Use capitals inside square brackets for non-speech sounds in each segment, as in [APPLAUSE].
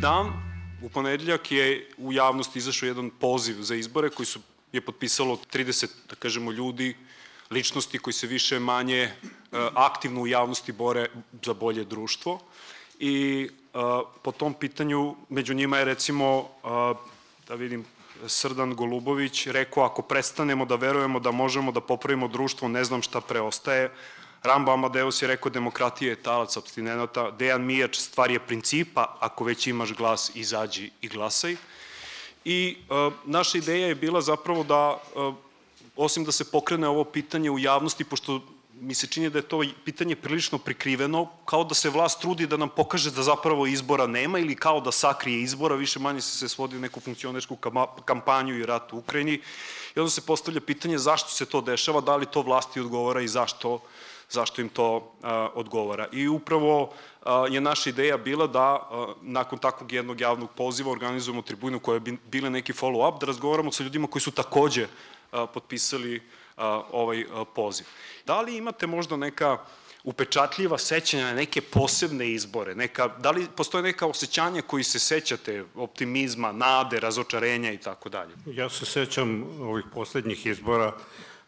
dan, u ponedeljak je u javnosti izašao jedan poziv za izbore koji su, je potpisalo 30, da kažemo, ljudi, ličnosti koji se više manje e, aktivno u javnosti bore za bolje društvo. I po tom pitanju, među njima je recimo, da vidim, Srdan Golubović rekao ako prestanemo da verujemo da možemo da popravimo društvo, ne znam šta preostaje. Rambo Amadeus je rekao demokratija je talac abstinenata. Dejan Mijač, stvar je principa, ako već imaš glas, izađi i glasaj. I uh, naša ideja je bila zapravo da, uh, osim da se pokrene ovo pitanje u javnosti, pošto mi se čini da je to pitanje prilično prikriveno, kao da se vlast trudi da nam pokaže da zapravo izbora nema ili kao da sakrije izbora, više manje se se svodi u neku funkcionersku kampanju i rat u Ukrajini. I onda se postavlja pitanje zašto se to dešava, da li to vlasti odgovara i zašto, zašto im to a, odgovara. I upravo a, je naša ideja bila da a, nakon takvog jednog javnog poziva organizujemo tribunu koja bi bile neki follow-up, da razgovaramo sa ljudima koji su takođe potpisali ovaj poziv. Da li imate možda neka upečatljiva sećanja na neke posebne izbore? Neka, da li postoje neka osjećanja koji se sećate, optimizma, nade, razočarenja i tako dalje? Ja se sećam ovih poslednjih izbora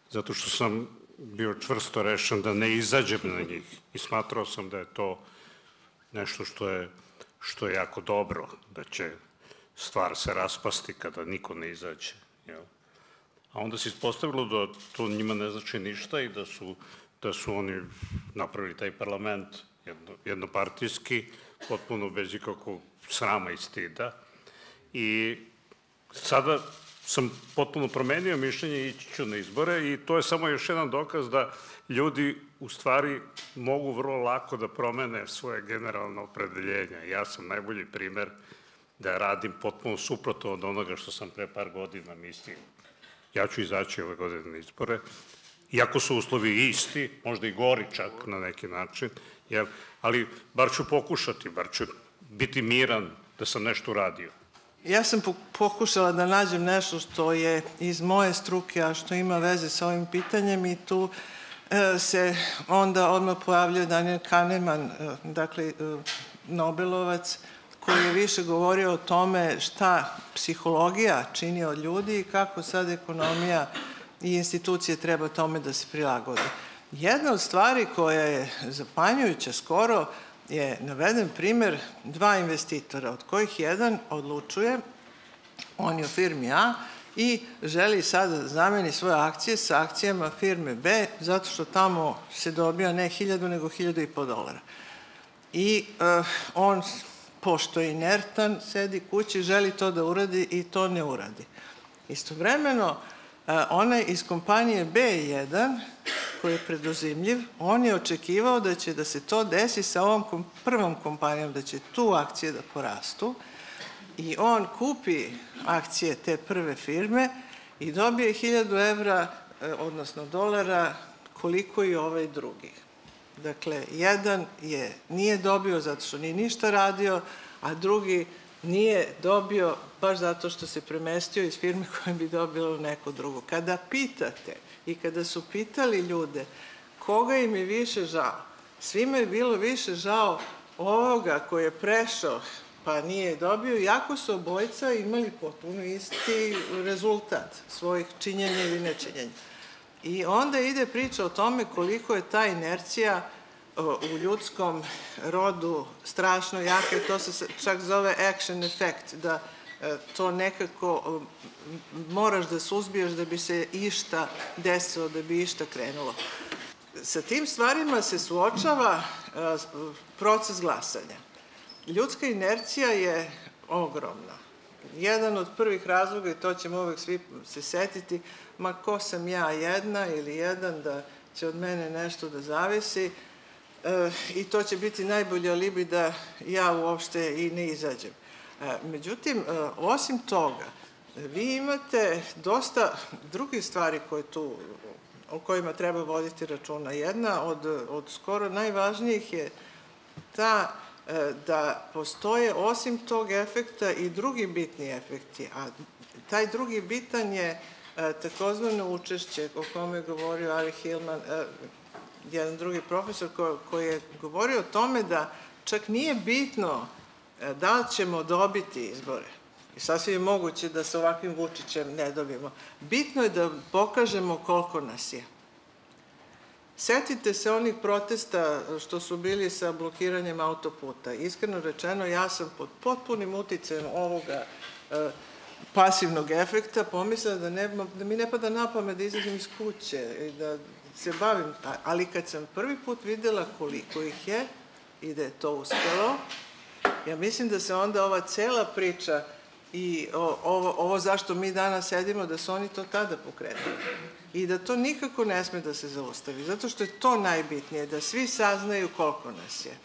zato što sam bio čvrsto rešen da ne izađem na njih i smatrao sam da je to nešto što je, što je jako dobro, da će stvar se raspasti kada niko ne izađe. Jel? A onda se ispostavilo da to njima ne znači ništa i da su, da su oni napravili taj parlament jedno, jednopartijski, potpuno bez ikakvog srama i stida. I sada sam potpuno promenio mišljenje i ići ću na izbore i to je samo još jedan dokaz da ljudi u stvari mogu vrlo lako da promene svoje generalno opredeljenje. Ja sam najbolji primer da radim potpuno suprotno od onoga što sam pre par godina mislio. Ja ću izaći ove godine na izbore, iako su uslovi isti, možda i gori čak na neki način, jer, ali bar ću pokušati, bar ću biti miran da sam nešto uradio. Ja sam pokušala da nađem nešto što je iz moje struke, a što ima veze sa ovim pitanjem i tu e, se onda odmah pojavljuje Daniel Kahneman, e, dakle e, Nobelovac, koji je više govorio o tome šta psihologija čini od ljudi i kako sad ekonomija i institucije treba tome da se prilagode. Jedna od stvari koja je zapanjujuća skoro je naveden primer dva investitora, od kojih jedan odlučuje, on je u firmi A, i želi sad da zameni svoje akcije sa akcijama firme B, zato što tamo se dobija ne hiljadu, nego hiljadu i po dolara. I uh, on pošto je inertan, sedi kući, želi to da uradi i to ne uradi. Istovremeno, e, onaj iz kompanije B1, koji je preduzimljiv, on je očekivao da će da se to desi sa ovom prvom kompanijom, da će tu akcije da porastu i on kupi akcije te prve firme i dobije 1000 evra, e, odnosno dolara, koliko i ovaj drugi. Dakle, jedan je, nije dobio zato što nije ništa radio, a drugi nije dobio baš zato što se premestio iz firme [LAUGHS] koja bi dobila neku drugu. Kada pitate i kada su pitali ljude koga im je više žao, svima je bilo više žao ovoga koji je prešao pa nije dobio, iako su obojca imali potpuno isti rezultat svojih činjenja ili nečinjenja. I onda ide priča o tome koliko je ta inercija u ljudskom rodu strašno jaka i to se čak zove action effect, da to nekako moraš da suzbiješ da bi se išta desilo, da bi išta krenulo. Sa tim stvarima se suočava e, proces glasanja. Ljudska inercija je ogromna. Jedan od prvih razloga, i to ćemo uvek svi se setiti, ma ko sam ja jedna ili jedan da će od mene nešto da zavisi, e, i to će biti najbolji alibi da ja uopšte i ne izađem. E, međutim, e, osim toga, vi imate dosta drugih stvari koje tu, o kojima treba voditi računa. Jedna od, od skoro najvažnijih je ta e, da postoje osim tog efekta i drugi bitni efekti, a taj drugi bitan je takozvano učešće o kome je govorio Ari Hillman, jedan drugi profesor ko, koji je govorio o tome da čak nije bitno da li ćemo dobiti izbore? I sasvim je moguće da sa ovakvim Vučićem ne dobijemo. Bitno je da pokažemo koliko nas je. Setite se onih protesta što su bili sa blokiranjem autoputa. Iskreno rečeno, ja sam pod potpunim uticajem ovoga e, pasivnog efekta pomislila da, ne, da mi ne pada na pamet da izađem iz kuće i da se bavim, ali kad sam prvi put videla koliko ih je i da je to uspelo, ja mislim da se onda ova cela priča i ovo, ovo zašto mi danas sedimo, da su oni to tada pokrenuli. I da to nikako ne sme da se zaustavi, zato što je to najbitnije, da svi saznaju koliko nas je.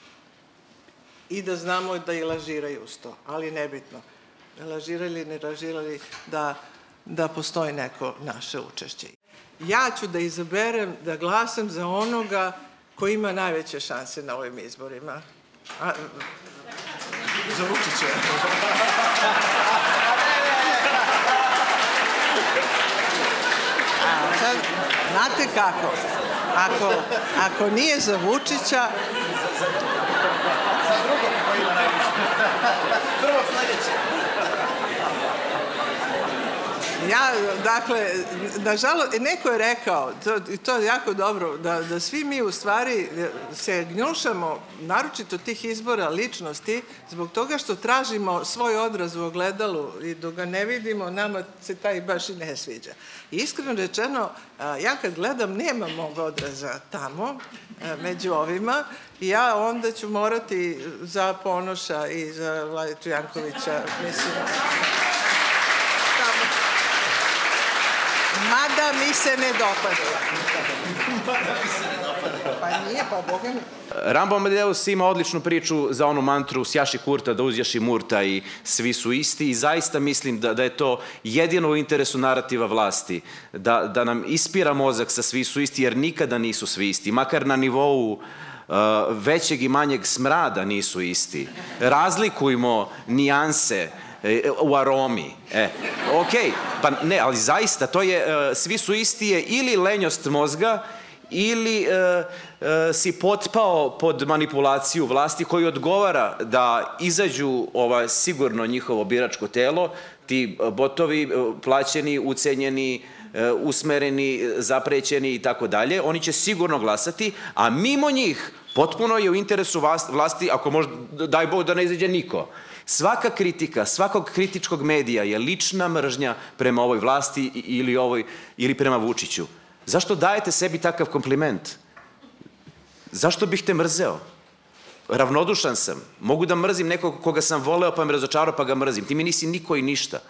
I da znamo da i lažiraju uz to, ali nebitno. Lažirali, ne lažirali, da, da postoji neko naše učešće. Ja ću da izaberem da glasam za onoga ko ima najveće šanse na ovim izborima. A, za Vučića. [LAUGHS] sad, znate kako, ako, ako nije za Vučića... Za drugog koji ima najviše. Prvog sledećeg. Ja, dakle, nažalost, neko je rekao, to, to je jako dobro, da, da svi mi u stvari se gnjušamo, naročito tih izbora ličnosti, zbog toga što tražimo svoj odraz u ogledalu i dok ga ne vidimo, nama se taj baš i ne sviđa. I iskreno rečeno, ja kad gledam, nema mog odraza tamo, među ovima, i ja onda ću morati za Ponoša i za Vladitu Jankovića, mislim, Mada mi se ne dopada. Pa nije, pa Boga mi. Rambo Amadeus ima odličnu priču za onu mantru sjaši kurta da uzjaši murta i svi su isti i zaista mislim da, da je to jedino u interesu narativa vlasti, da, da nam ispira mozak sa svi su isti jer nikada nisu svi isti, makar na nivou uh, većeg i manjeg smrada nisu isti. Razlikujmo nijanse, u aromi. E, ok, pa ne, ali zaista, to je, e, svi su istije ili lenjost mozga, ili e, e, si potpao pod manipulaciju vlasti koji odgovara da izađu ova sigurno njihovo biračko telo, ti botovi e, plaćeni, ucenjeni, usmereni, zaprećeni i tako dalje, oni će sigurno glasati, a mimo njih potpuno je u interesu vlasti, ako možda, daj Bog da ne izađe niko, Svaka kritika, svakog kritičkog medija je lična mržnja prema ovoj vlasti ili, ovoj, ili prema Vučiću. Zašto dajete sebi takav kompliment? Zašto bih te mrzeo? Ravnodušan sam. Mogu da mrzim nekog koga sam voleo pa me razočarao pa ga mrzim. Ti mi nisi niko i ništa.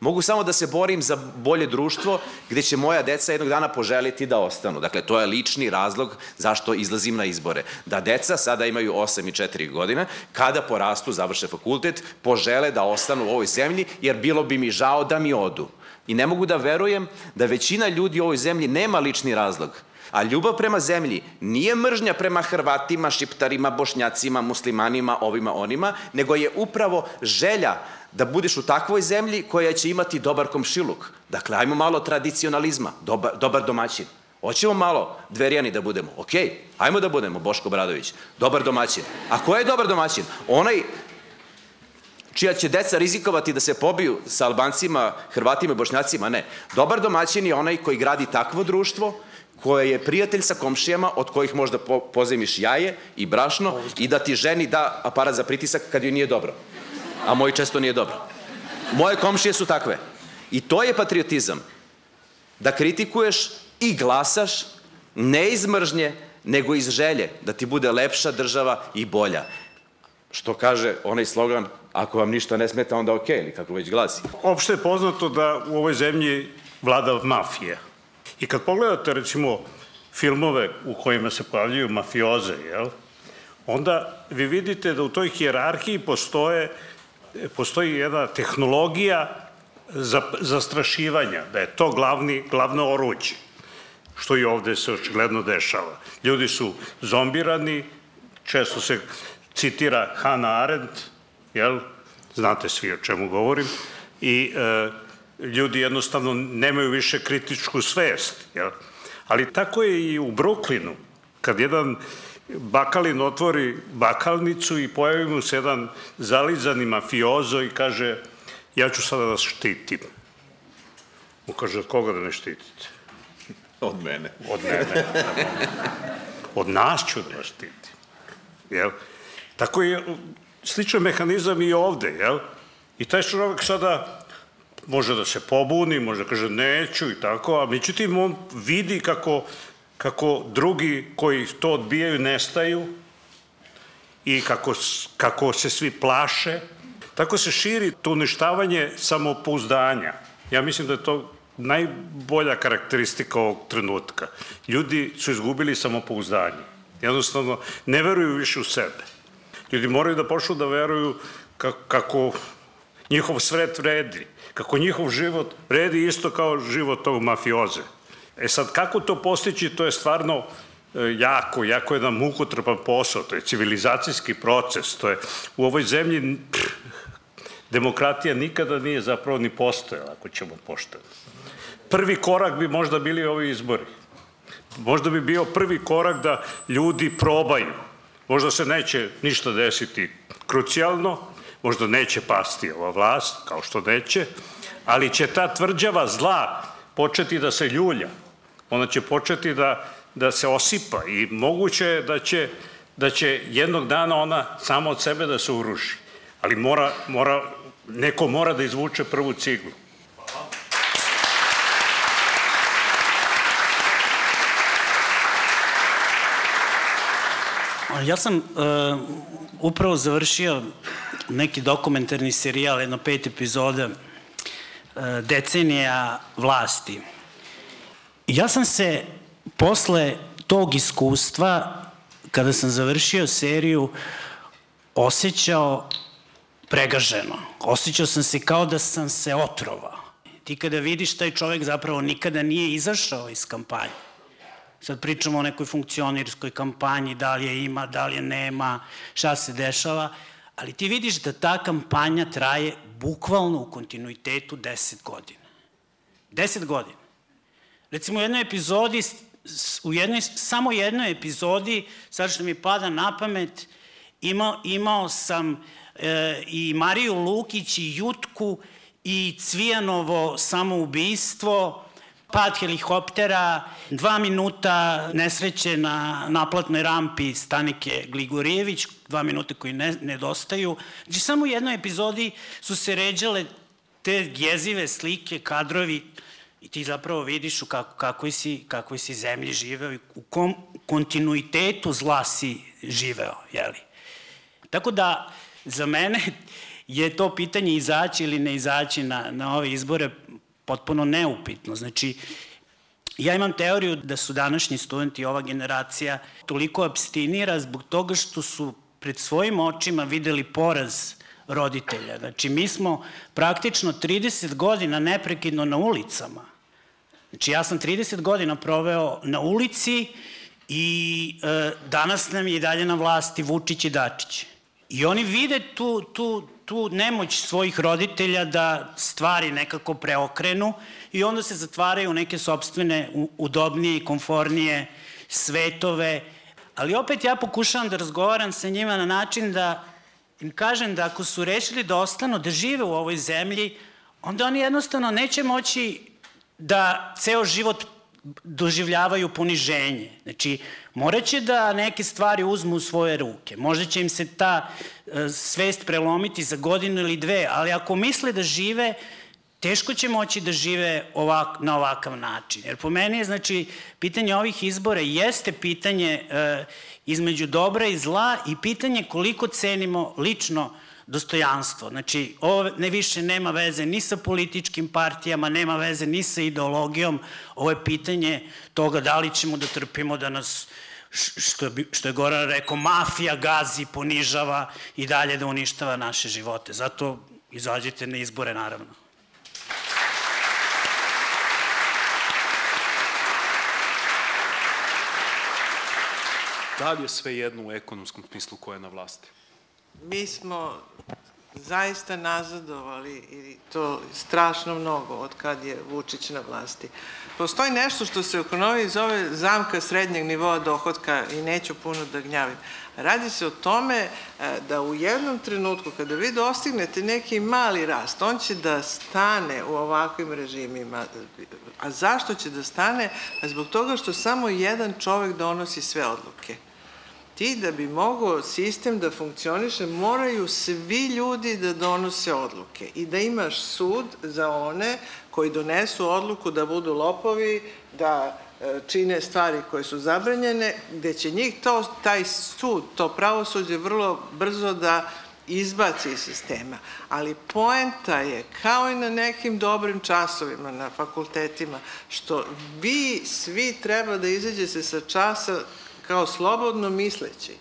Mogu samo da se borim za bolje društvo gde će moja deca jednog dana poželiti da ostanu. Dakle, to je lični razlog zašto izlazim na izbore. Da deca sada imaju 8 i 4 godine, kada porastu, završe fakultet, požele da ostanu u ovoj zemlji, jer bilo bi mi žao da mi odu. I ne mogu da verujem da većina ljudi u ovoj zemlji nema lični razlog. A ljubav prema zemlji nije mržnja prema Hrvatima, Šiptarima, Bošnjacima, muslimanima, ovima, onima, nego je upravo želja da budeš u takvoj zemlji koja će imati dobar komšiluk. Dakle, ajmo malo tradicionalizma, dobar, dobar domaćin. Hoćemo malo dverjani da budemo. Ok, ajmo da budemo, Boško Bradović. Dobar domaćin. A ko je dobar domaćin? Onaj čija će deca rizikovati da se pobiju sa Albancima, Hrvatima i Bošnjacima, ne. Dobar domaćin je onaj koji gradi takvo društvo, koje je prijatelj sa komšijama od kojih možda pozemiš jaje i brašno i da ti ženi da aparat za pritisak kad joj nije dobro a moj često nije dobro. Moje komšije su takve. I to je patriotizam. Da kritikuješ i glasaš ne iz mržnje, nego iz želje da ti bude lepša država i bolja. Što kaže onaj slogan, ako vam ništa ne smeta, onda ok, ili kako već glasi. Opšte je poznato da u ovoj zemlji vlada mafija. I kad pogledate, recimo, filmove u kojima se pojavljuju mafioze, jel? onda vi vidite da u toj hijerarhiji postoje postoji jedna tehnologija za, zastrašivanja, da je to glavni, glavno oruđe, što i ovde se očigledno dešava. Ljudi su zombirani, često se citira Hannah Arendt, jel? znate svi o čemu govorim, i e, ljudi jednostavno nemaju više kritičku svest. Jel? Ali tako je i u Brooklynu, kad jedan Bakalin otvori bakalnicu i pojavi mu se jedan zalizani mafiozo i kaže ja ću sada da štitim. On kaže, od koga da ne štitite? Od mene. Od mene. Od nas ću da vas štitim. Jel? Tako je sličan mehanizam i ovde, jel? I taj čovjek sada može da se pobuni, može da kaže neću i tako, a međutim on vidi kako, kako drugi koji to odbijaju nestaju i kako, kako se svi plaše, tako se širi to uništavanje samopouzdanja. Ja mislim da je to najbolja karakteristika ovog trenutka. Ljudi su izgubili samopouzdanje. Jednostavno, ne veruju više u sebe. Ljudi moraju da počnu da veruju kako, kako njihov svet vredi, kako njihov život vredi isto kao život tog mafioze. E sad, kako to postići, to je stvarno e, jako, jako jedan mukotrpan posao, to je civilizacijski proces, to je u ovoj zemlji pff, demokratija nikada nije zapravo ni postojala, ako ćemo pošteno. Prvi korak bi možda bili ovi izbori. Možda bi bio prvi korak da ljudi probaju. Možda se neće ništa desiti krucijalno, možda neće pasti ova vlast, kao što neće, ali će ta tvrđava zla početi da se ljulja. Ona će početi da, da se osipa i moguće je da će, da će jednog dana ona sama od sebe da se uruši. Ali mora, mora, neko mora da izvuče prvu ciglu. Ja sam uh, upravo završio neki dokumentarni serijal, jedno pet epizoda, uh, decenija vlasti. Ja sam se posle tog iskustva, kada sam završio seriju, osjećao pregaženo. Osjećao sam se kao da sam se otrovao. Ti kada vidiš taj čovek zapravo nikada nije izašao iz kampanje Sad pričamo o nekoj funkcionirskoj kampanji, da li je ima, da li je nema, šta se dešava, ali ti vidiš da ta kampanja traje bukvalno u kontinuitetu 10 godina. 10 godina. Recimo u jednoj epizodi, u jednoj, samo jednoj epizodi, sad što mi pada na pamet, imao, imao sam e, i Mariju Lukić i Jutku i Cvijanovo samoubistvo, pad helikoptera, dva minuta nesreće na naplatnoj rampi Stanike Gligorijević, dva minuta koji ne, nedostaju. Znači, samo u jednoj epizodi su se ređale te jezive slike, kadrovi, i ti zapravo vidiš u kako, kakvoj, si, kakvoj si zemlji živeo i u kom kontinuitetu zla si živeo, jeli? Tako da, za mene je to pitanje izaći ili ne izaći na, na ove izbore potpuno neupitno. Znači, ja imam teoriju da su današnji studenti, ova generacija, toliko abstinira zbog toga što su pred svojim očima videli poraz roditelja. Znači, mi smo praktično 30 godina neprekidno na ulicama. Znači, ja sam 30 godina proveo na ulici i e, danas nam je i dalje na vlasti Vučić i Dačić. I oni vide tu, tu, tu nemoć svojih roditelja da stvari nekako preokrenu i onda se zatvaraju u neke sobstvene udobnije i konfornije svetove. Ali opet ja pokušavam da razgovaram sa njima na način da im kažem da ako su rešili da ostanu, da žive u ovoj zemlji, onda oni jednostavno neće moći da ceo život doživljavaju poniženje. Znači, morat će da neke stvari uzmu u svoje ruke. Možda će im se ta e, svest prelomiti za godinu ili dve, ali ako misle da žive, teško će moći da žive ovak, na ovakav način. Jer po meni je, znači, pitanje ovih izbora jeste pitanje e, između dobra i zla i pitanje koliko cenimo lično dostojanstvo. Znači, ovo ne više nema veze ni sa političkim partijama, nema veze ni sa ideologijom. Ovo je pitanje toga da li ćemo da trpimo da nas što što je Goran rekao, mafija gazi, ponižava i dalje da uništava naše živote. Zato izađite na izbore, naravno. Da li je sve jedno u ekonomskom smislu ko je na vlasti? Mi smo zaista nazadovali i to strašno mnogo od kad je Vučić na vlasti. Postoji nešto što se u ekonomiji zove zamka srednjeg nivoa dohodka i neću puno da gnjavim. Radi se o tome e, da u jednom trenutku kada vi dostignete neki mali rast, on će da stane u ovakvim režimima. A zašto će da stane? Zbog toga što samo jedan čovek donosi sve odluke ti da bi mogao sistem da funkcioniše, moraju svi ljudi da donose odluke i da imaš sud za one koji donesu odluku da budu lopovi, da e, čine stvari koje su zabranjene, gde će njih to, taj sud, to pravosuđe vrlo brzo da izbaci iz sistema. Ali poenta je, kao i na nekim dobrim časovima na fakultetima, što vi svi treba da izađe se sa časa kao slobodno misleći,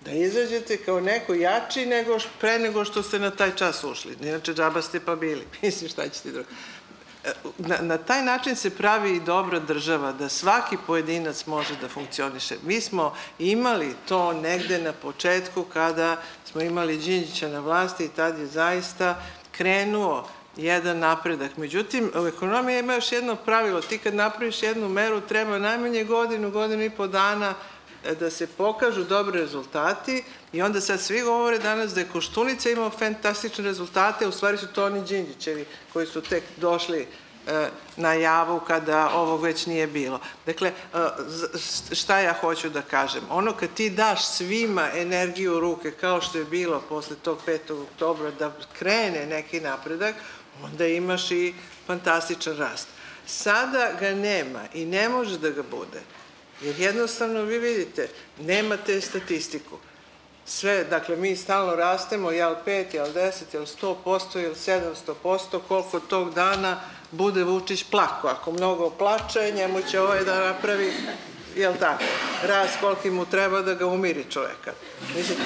da izađete kao neko jači nego pre nego što ste na taj čas ušli. Inače, džaba ste pa bili. [LAUGHS] Mislim, šta ćete drugo. Na, na taj način se pravi i dobra država, da svaki pojedinac može da funkcioniše. Mi smo imali to negde na početku kada smo imali Đinđića na vlasti i tad je zaista krenuo jedan napredak. Međutim, u ekonomiji ima još jedno pravilo. Ti kad napraviš jednu meru, treba najmanje godinu, godinu i po dana e, da se pokažu dobri rezultati i onda sad svi govore danas da je Koštunica imao fantastične rezultate, u stvari su to oni Đinđićevi koji su tek došli e, na javu kada ovo već nije bilo. Dakle, e, šta ja hoću da kažem? Ono kad ti daš svima energiju u ruke, kao što je bilo posle tog 5. oktobra, da krene neki napredak, onda imaš i fantastičan rast. Sada ga nema i ne može da ga bude. Jer jednostavno vi vidite, nemate statistiku. Sve, dakle, mi stalno rastemo, jel 5, jel 10, jel 100%, jel 700%, koliko tog dana bude Vučić plako. Ako mnogo plače, njemu će ovaj da napravi, jel tako, rast koliki mu treba da ga umiri čoveka. Mislim,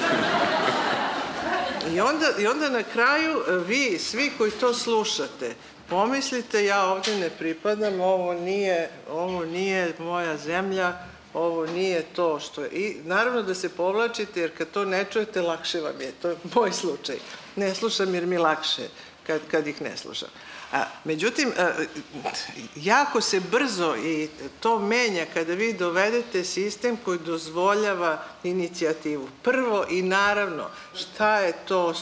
I onda, I onda na kraju e, vi, svi koji to slušate, pomislite ja ovde ne pripadam, ovo nije, ovo nije moja zemlja, ovo nije to što je. I naravno da se povlačite, jer kad to ne čujete, lakše vam je. To je moj slučaj. Ne slušam jer mi lakše kad, kad ih ne slušam. Međutim, a, jako se brzo i to menja kada vi dovedete sistem koji dozvoljava inicijativu. Prvo i naravno, šta je to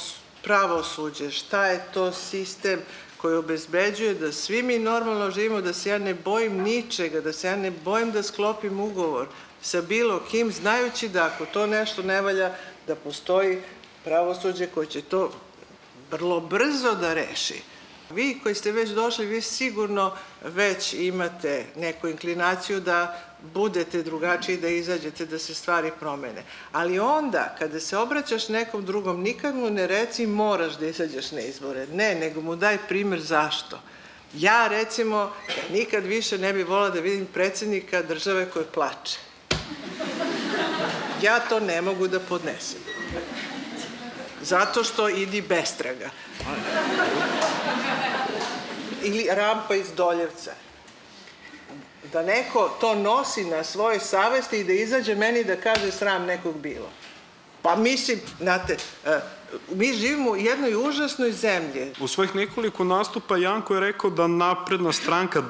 pravosuđe, šta je to sistem koji obezbeđuje da svi mi normalno živimo, da se ja ne bojim ničega, da se ja ne bojim da sklopim ugovor sa bilo kim, znajući da ako to nešto ne valja, da postoji pravosuđe koje će to vrlo brzo da reši. Vi koji ste već došli, vi sigurno već imate neku inklinaciju da budete drugačiji, da izađete, da se stvari promene. Ali onda, kada se obraćaš nekom drugom, nikad mu ne reci moraš da izađeš na izbore. Ne, nego mu daj primer zašto. Ja, recimo, nikad više ne bih volila da vidim predsednika države koje plače. Ja to ne mogu da podnesem. Zato što idi bestraga ili rampa iz Doljevca. Da neko to nosi na svojoj savesti i da izađe meni da kaže sram nekog bilo. Pa mislim, znate, e, mi živimo u jednoj užasnoj zemlji. U svojih nekoliko nastupa Janko je rekao da napredna stranka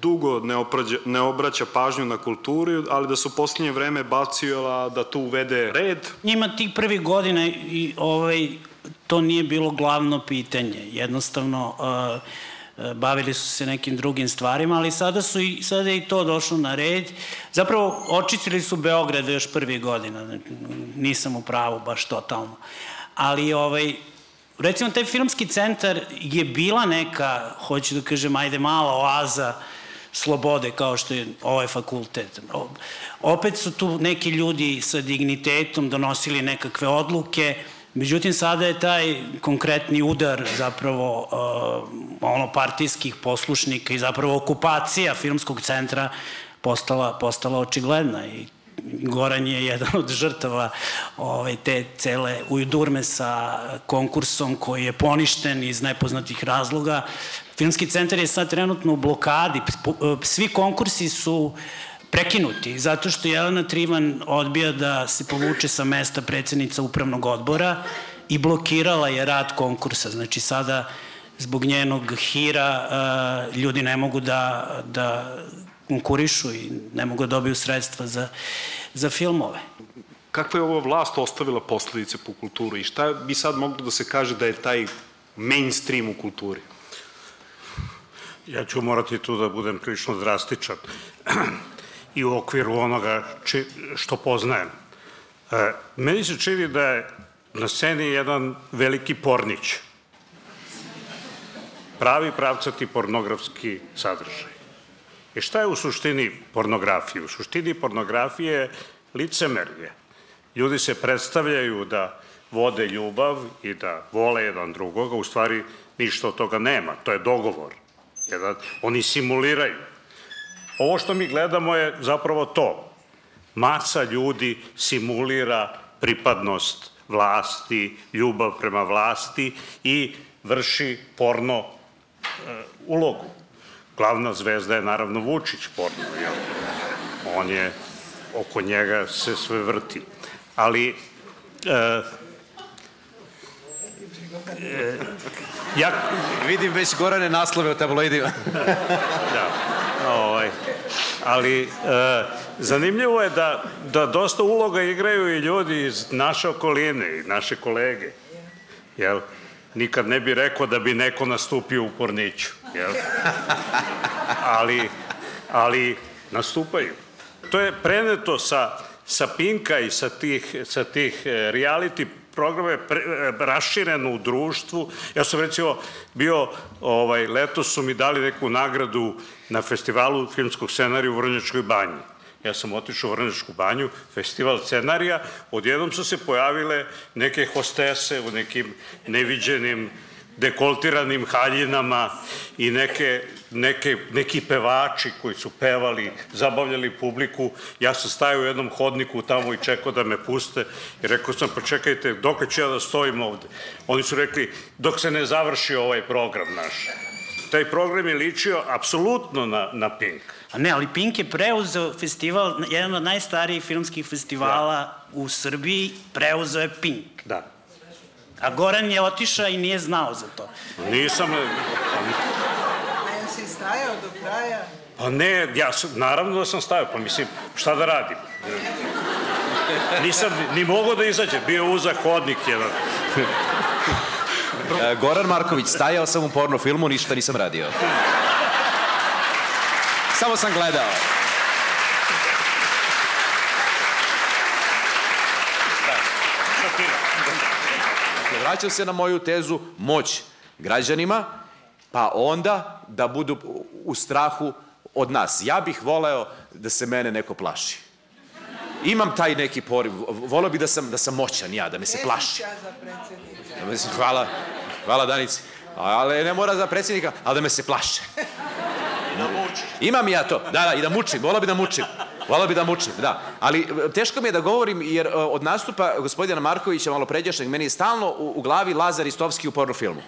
dugo ne, oprađa, ne obraća pažnju na kulturu, ali da su u posljednje vreme bacijela da tu uvede red. Njima tih prvih godina i ovaj, to nije bilo glavno pitanje. Jednostavno, uh, bavili su se nekim drugim stvarima, ali sada su i, sada je i to došlo na red. Zapravo, očistili su Beograd još prvih godina, nisam u pravu baš totalno. Ali, ovaj, recimo, taj filmski centar je bila neka, hoću da kažem, ajde, mala oaza slobode kao što je ovaj fakultet. Opet su tu neki ljudi sa dignitetom donosili nekakve odluke, Međutim, sada je taj konkretni udar zapravo uh, ono partijskih poslušnika i zapravo okupacija filmskog centra postala, postala očigledna i Goran je jedan od žrtava ovaj, te cele ujdurme sa konkursom koji je poništen iz nepoznatih razloga. Filmski centar je sad trenutno u blokadi. Svi konkursi su uh, prekinuti, zato što Jelena Trivan odbija da se povuče sa mesta predsednica upravnog odbora i blokirala je rad konkursa. Znači sada zbog njenog hira uh, ljudi ne mogu da, da konkurišu i ne mogu da dobiju sredstva za, za filmove. Kakva je ova vlast ostavila posledice po kulturu i šta bi sad moglo da se kaže da je taj mainstream u kulturi? Ja ću morati tu da budem prilično drastičan i u okviru onoga či, što poznajem. E, meni se čini da je na sceni jedan veliki pornić. Pravi pravcati pornografski sadržaj. I šta je u suštini pornografije? U suštini pornografije je licemerje. Ljudi se predstavljaju da vode ljubav i da vole jedan drugoga, u stvari ništa od toga nema, to je dogovor. Jedan, oni simuliraju. Ovo što mi gledamo je zapravo to. Masa ljudi simulira pripadnost vlasti, ljubav prema vlasti i vrši porno e, ulogu. Glavna zvezda je naravno Vučić porno, jel? On je, oko njega se sve vrti. Ali, e, e, ja... Vidim već gorane naslove o tabloidima. da, ovaj, ali e, zanimljivo je da, da dosta uloga igraju i ljudi iz naše okoline i naše kolege. Jel? Nikad ne bi rekao da bi neko nastupio u Porniću. Jel? ali, ali nastupaju. To je preneto sa, sa Pinka i sa tih, sa tih e, reality programa je pre, e, rašireno u društvu. Ja sam recimo bio, ovaj, letos su mi dali neku nagradu na festivalu filmskog scenarija u Vrnjačkoj banji. Ja sam otišao u Vrnjačku banju, festival scenarija, odjednom su se pojavile neke hostese u nekim neviđenim dekoltiranim haljinama i neke, neke, neki pevači koji su pevali, zabavljali publiku. Ja sam stajao u jednom hodniku tamo i čekao da me puste i rekao sam, pa čekajte, dok ću ja da stojim ovde? Oni su rekli, dok se ne završi ovaj program naš. Taj program je ličio apsolutno na, na Pink. A ne, ali Pink je preuzeo festival, jedan od najstarijih filmskih festivala da. u Srbiji, preuzeo je Pink. Da. A Goran je otišao i nije znao za to. Nisam... A si stajao do kraja? Pa ne, ja sam, naravno da sam stajao, pa mislim, šta da radim? Nisam ni mogao da izađe, bio uzak hodnik jedan. E, Goran Marković, stajao sam u porno filmu, ništa nisam radio. Samo sam gledao. Vraćam se na moju tezu, moć građanima, pa onda da budu u strahu od nas. Ja bih voleo da se mene neko plaši. Imam taj neki poriv, voleo bih da sam, da sam moćan ja, da me se plaši. Da hvala, hvala Danici. Ali ne mora za predsjednika, ali da me se plaše. Da Imam ja to, da, da, i da mučim, volao bi da mučim. Volao bi da mučim, da. Ali e, teško mi je da govorim jer e, od nastupa gospodina Markovića malo pređašnjeg meni je stalno u, u glavi Lazar Istovski u porno filmu.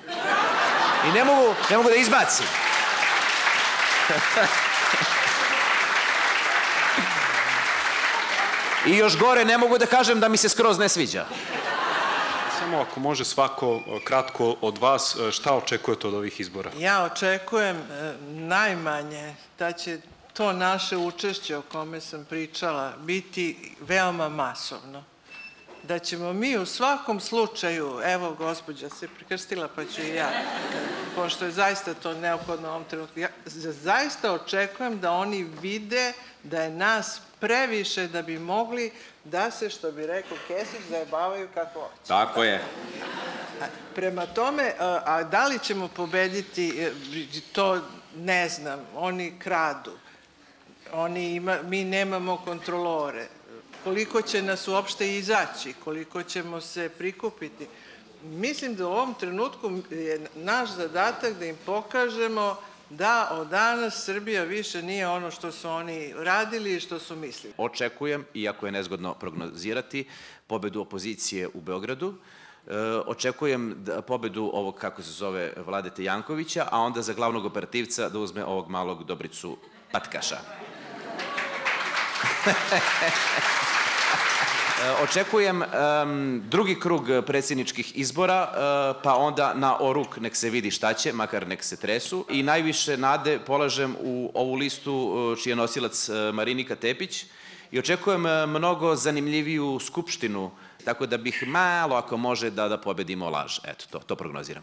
I ne mogu, ne mogu da izbacim. I još gore ne mogu da kažem da mi se skroz ne sviđa. Samo ako može svako kratko od vas, e, šta očekujete od ovih izbora? Ja očekujem najmanje da će to naše učešće o kome sam pričala biti veoma masovno. Da ćemo mi u svakom slučaju, evo gospođa se prikrstila pa ću i ja, pošto je zaista to neophodno u ovom trenutku, ja zaista očekujem da oni vide da je nas previše da bi mogli da se, što bi rekao Kesić, zajebavaju kako hoće. Tako je. Prema tome, a da li ćemo pobediti, e, to ne znam, oni kradu oni ima, mi nemamo kontrolore. Koliko će nas uopšte izaći, koliko ćemo se prikupiti. Mislim da u ovom trenutku je naš zadatak da im pokažemo da od danas Srbija više nije ono što su oni radili i što su mislili. Očekujem, iako je nezgodno prognozirati, pobedu opozicije u Beogradu, E, očekujem da, pobedu ovog, kako se zove, Vladete Jankovića, a onda za glavnog operativca da uzme ovog malog Dobricu Patkaša. [LAUGHS] Očekujem um, drugi krug predsjedničkih izbora, uh, pa onda na oruk nek se vidi šta će, makar nek se tresu. I najviše nade polažem u ovu listu uh, čiji je nosilac uh, Marinika Tepić i očekujem mnogo zanimljiviju skupštinu, tako da bih malo, ako može, da, da pobedimo laž. Eto, to, to prognoziram.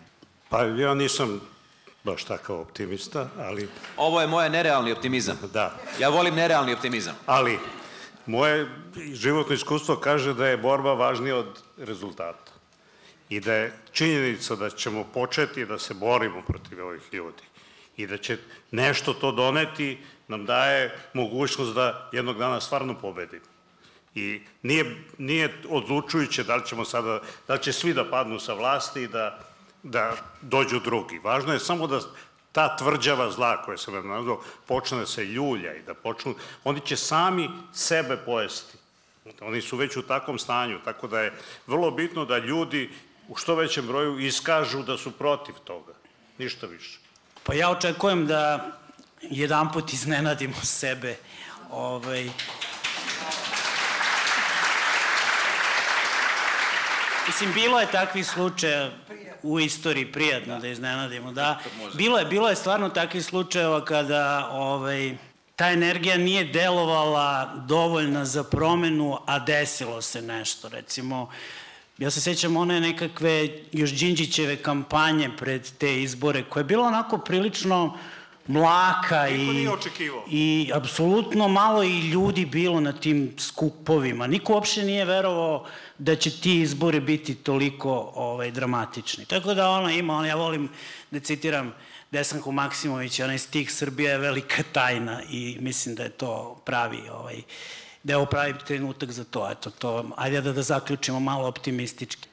Pa ja nisam baš takav optimista, ali... Ovo je moje nerealni optimizam. Da. Ja volim nerealni optimizam. Ali, moje životno iskustvo kaže da je borba važnija od rezultata. I da je činjenica da ćemo početi da se borimo protiv ovih ljudi i da će nešto to doneti nam daje mogućnost da jednog dana stvarno pobedimo. I nije, nije odlučujuće da li ćemo sada, da li će svi da padnu sa vlasti i da, da dođu drugi. Važno je samo da ta tvrđava zla koja sam vam nazvao počne da se ljulja i da počnu, oni će sami sebe pojesti. Oni su već u takvom stanju, tako da je vrlo bitno da ljudi u što većem broju iskažu da su protiv toga. Ništa više. Pa ja očekujem da jedan put iznenadimo sebe. Ovaj, Mislim, bilo je takvih slučaja u istoriji prijatno da iznenadimo, da. Bilo je, bilo je stvarno takvih slučajeva kada ovaj, ta energija nije delovala dovoljna za promenu, a desilo se nešto. Recimo, ja se sećam one nekakve još Đinđićeve kampanje pred te izbore, koja je bila onako prilično mlaka Niko i, i apsolutno malo i ljudi bilo na tim skupovima. Niko uopšte nije verovao da će ti izbori biti toliko ovaj, dramatični. Tako da ona ima, ona, ja volim da citiram Desanku Maksimović, onaj stih Srbija je velika tajna i mislim da je to pravi ovaj, da je ovo pravi trenutak za to. Eto, to, ajde da, da zaključimo malo optimistički.